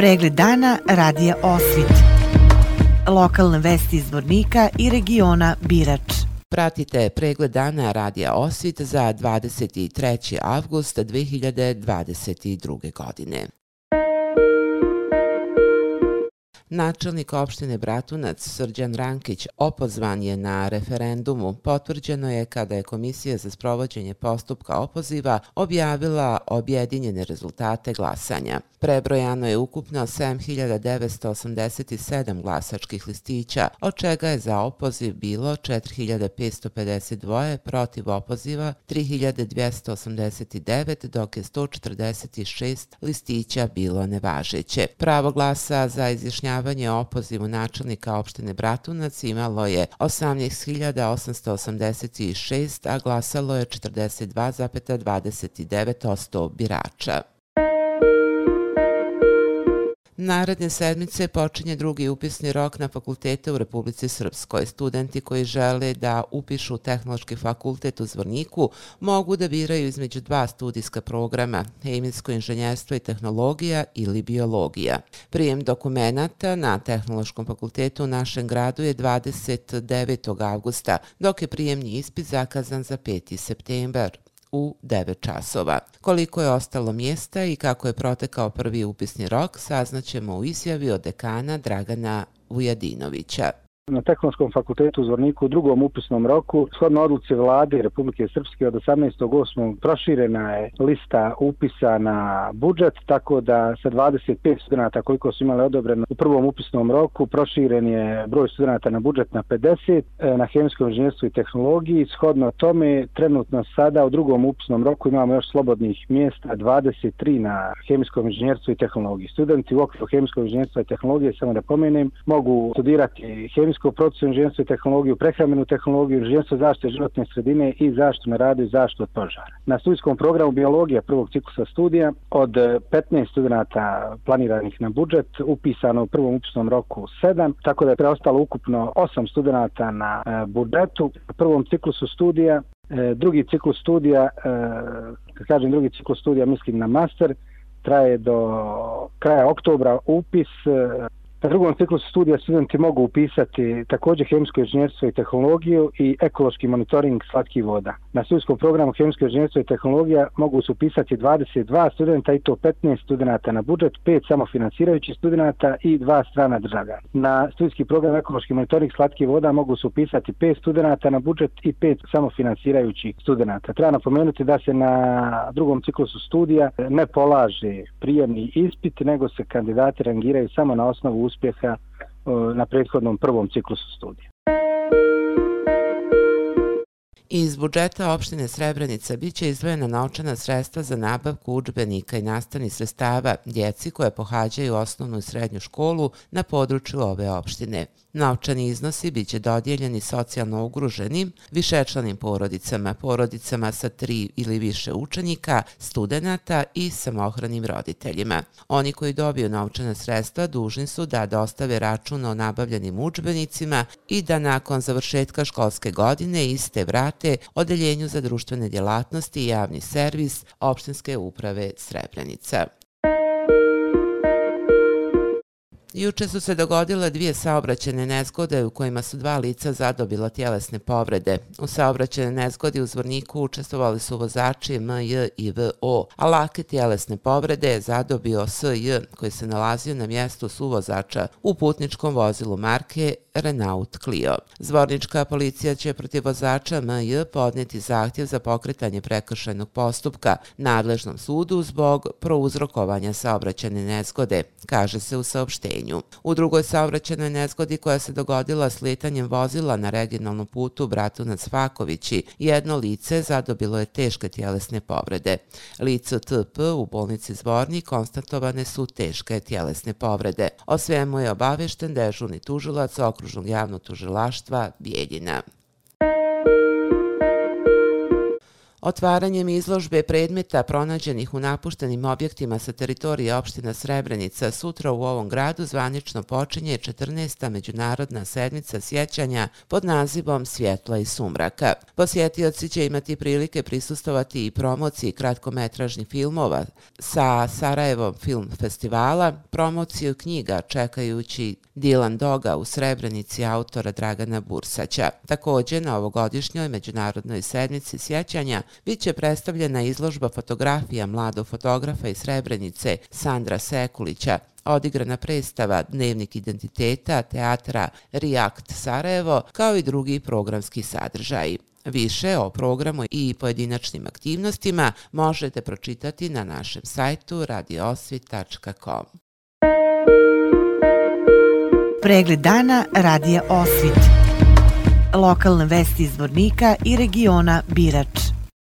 Pregled dana radija Osvit. Lokalne vesti iz Vornika i regiona Birač. Pratite pregled dana radija Osvit za 23. avgust 2022. godine. Načelnik opštine Bratunac Srđan Rankić opozvan je na referendumu. Potvrđeno je kada je Komisija za sprovođenje postupka opoziva objavila objedinjene rezultate glasanja. Prebrojano je ukupno 7987 glasačkih listića, od čega je za opoziv bilo 4552, protiv opoziva 3289, dok je 146 listića bilo nevažeće. Pravo glasa za izjašnjavanje opozivu načelnika opštine Bratunac imalo je 18.886, a glasalo je 42,29% birača. Naredne sedmice počinje drugi upisni rok na fakultete u Republici Srpskoj. Studenti koji žele da upišu tehnološki fakultet u Zvorniku mogu da biraju između dva studijska programa, hemijsko inženjerstvo i tehnologija ili biologija. Prijem dokumenta na tehnološkom fakultetu u našem gradu je 29. augusta, dok je prijemni ispit zakazan za 5. septembar u 9 časova. Koliko je ostalo mjesta i kako je protekao prvi upisni rok, saznaćemo u izjavi od dekana Dragana Vujadinovića na Tehnološkom fakultetu u Zvorniku u drugom upisnom roku. Shodno odluci vlade Republike Srpske od 18.8. proširena je lista upisa na budžet, tako da sa 25 studenta koliko su imali odobreno u prvom upisnom roku, proširen je broj studenta na budžet na 50 e, na hemijskom inženjerstvu i tehnologiji. Shodno tome, trenutno sada u drugom upisnom roku imamo još slobodnih mjesta 23 na hemijskom inženjerstvu i tehnologiji. Studenti u okviru hemijskog inženjerstva i tehnologije, samo da pomenem, mogu studirati hemijsko hemijsko procesu inženjerstvo i tehnologiju, prehramenu tehnologiju, inženjerstvo zaštite životne sredine i zaštitu na radu i zaštitu od požara. Na studijskom programu biologija prvog ciklusa studija od e, 15 studenta planiranih na budžet upisano u prvom upisnom roku 7, tako da je preostalo ukupno 8 studenta na e, budžetu. U prvom ciklusu studija, e, drugi ciklus studija, kad kažem drugi ciklus studija, mislim na master, traje do kraja oktobra upis Na drugom ciklusu studija studenti mogu upisati također hemijsko inženjerstvo i tehnologiju i ekološki monitoring slatkih voda. Na studijskom programu hemijsko inženjerstvo i tehnologija mogu se upisati 22 studenta i to 15 studenta na budžet, 5 samofinansirajućih studenta i 2 strana državlja. Na studijski program ekološki monitoring slatkih voda mogu se upisati 5 studenta na budžet i 5 samofinansirajućih studenta. Treba napomenuti da se na drugom ciklusu studija ne polaže prijemni ispit, nego se kandidati rangiraju samo na osnovu uspjeha na prethodnom prvom ciklusu studija. Iz budžeta opštine Srebrenica biće izdvojena naučana sredstva za nabavku učbenika i nastavnih sredstava djeci koje pohađaju osnovnu i srednju školu na području ove opštine. Naučani iznosi biće dodijeljeni socijalno ugruženim, višečlanim porodicama, porodicama sa tri ili više učenika, studenta i samohranim roditeljima. Oni koji dobiju naučana sredstva dužni su da dostave račun o nabavljenim učbenicima i da nakon završetka školske godine iste vrate Odeljenju za društvene djelatnosti i javni servis opštinske uprave Srebrenica. Juče su se dogodile dvije saobraćene nezgode u kojima su dva lica zadobila tjelesne povrede. U saobraćene nezgodi u Zvorniku učestvovali su vozači MJ i VO, a lake tjelesne povrede je zadobio SJ koji se nalazio na mjestu suvozača u putničkom vozilu marke Renault Clio. Zvornička policija će protiv vozača MJ podnijeti zahtjev za pokretanje prekršajnog postupka nadležnom sudu zbog prouzrokovanja saobraćene nezgode, kaže se u saopštenju. U drugoj saobraćenoj nezgodi koja se dogodila sletanjem vozila na regionalnom putu Bratunac Fakovići, jedno lice zadobilo je teške tjelesne povrede. Lice TP u bolnici Zvornik konstatovane su teške tjelesne povrede. O svemu je obavešten dežurni tužilac okružnog javnog tužilaštva Bijeljina. Otvaranjem izložbe predmeta pronađenih u napuštenim objektima sa teritorije opština Srebrenica sutra u ovom gradu zvanično počinje 14. Međunarodna sedmica sjećanja pod nazivom Svjetla i sumraka. Posjetioci će imati prilike prisustovati i promociji kratkometražnih filmova sa Sarajevom film festivala, promociju knjiga čekajući Dilan Doga u Srebrenici autora Dragana Bursaća. Također na ovogodišnjoj Međunarodnoj sedmici sjećanja bit će predstavljena izložba fotografija mladog fotografa iz Srebrenice Sandra Sekulića, odigrana predstava Dnevnik identiteta teatra React Sarajevo, kao i drugi programski sadržaji. Više o programu i pojedinačnim aktivnostima možete pročitati na našem sajtu radiosvit.com. Pregled dana radija Osvit. Lokalne vesti iz Vornika i regiona Birač.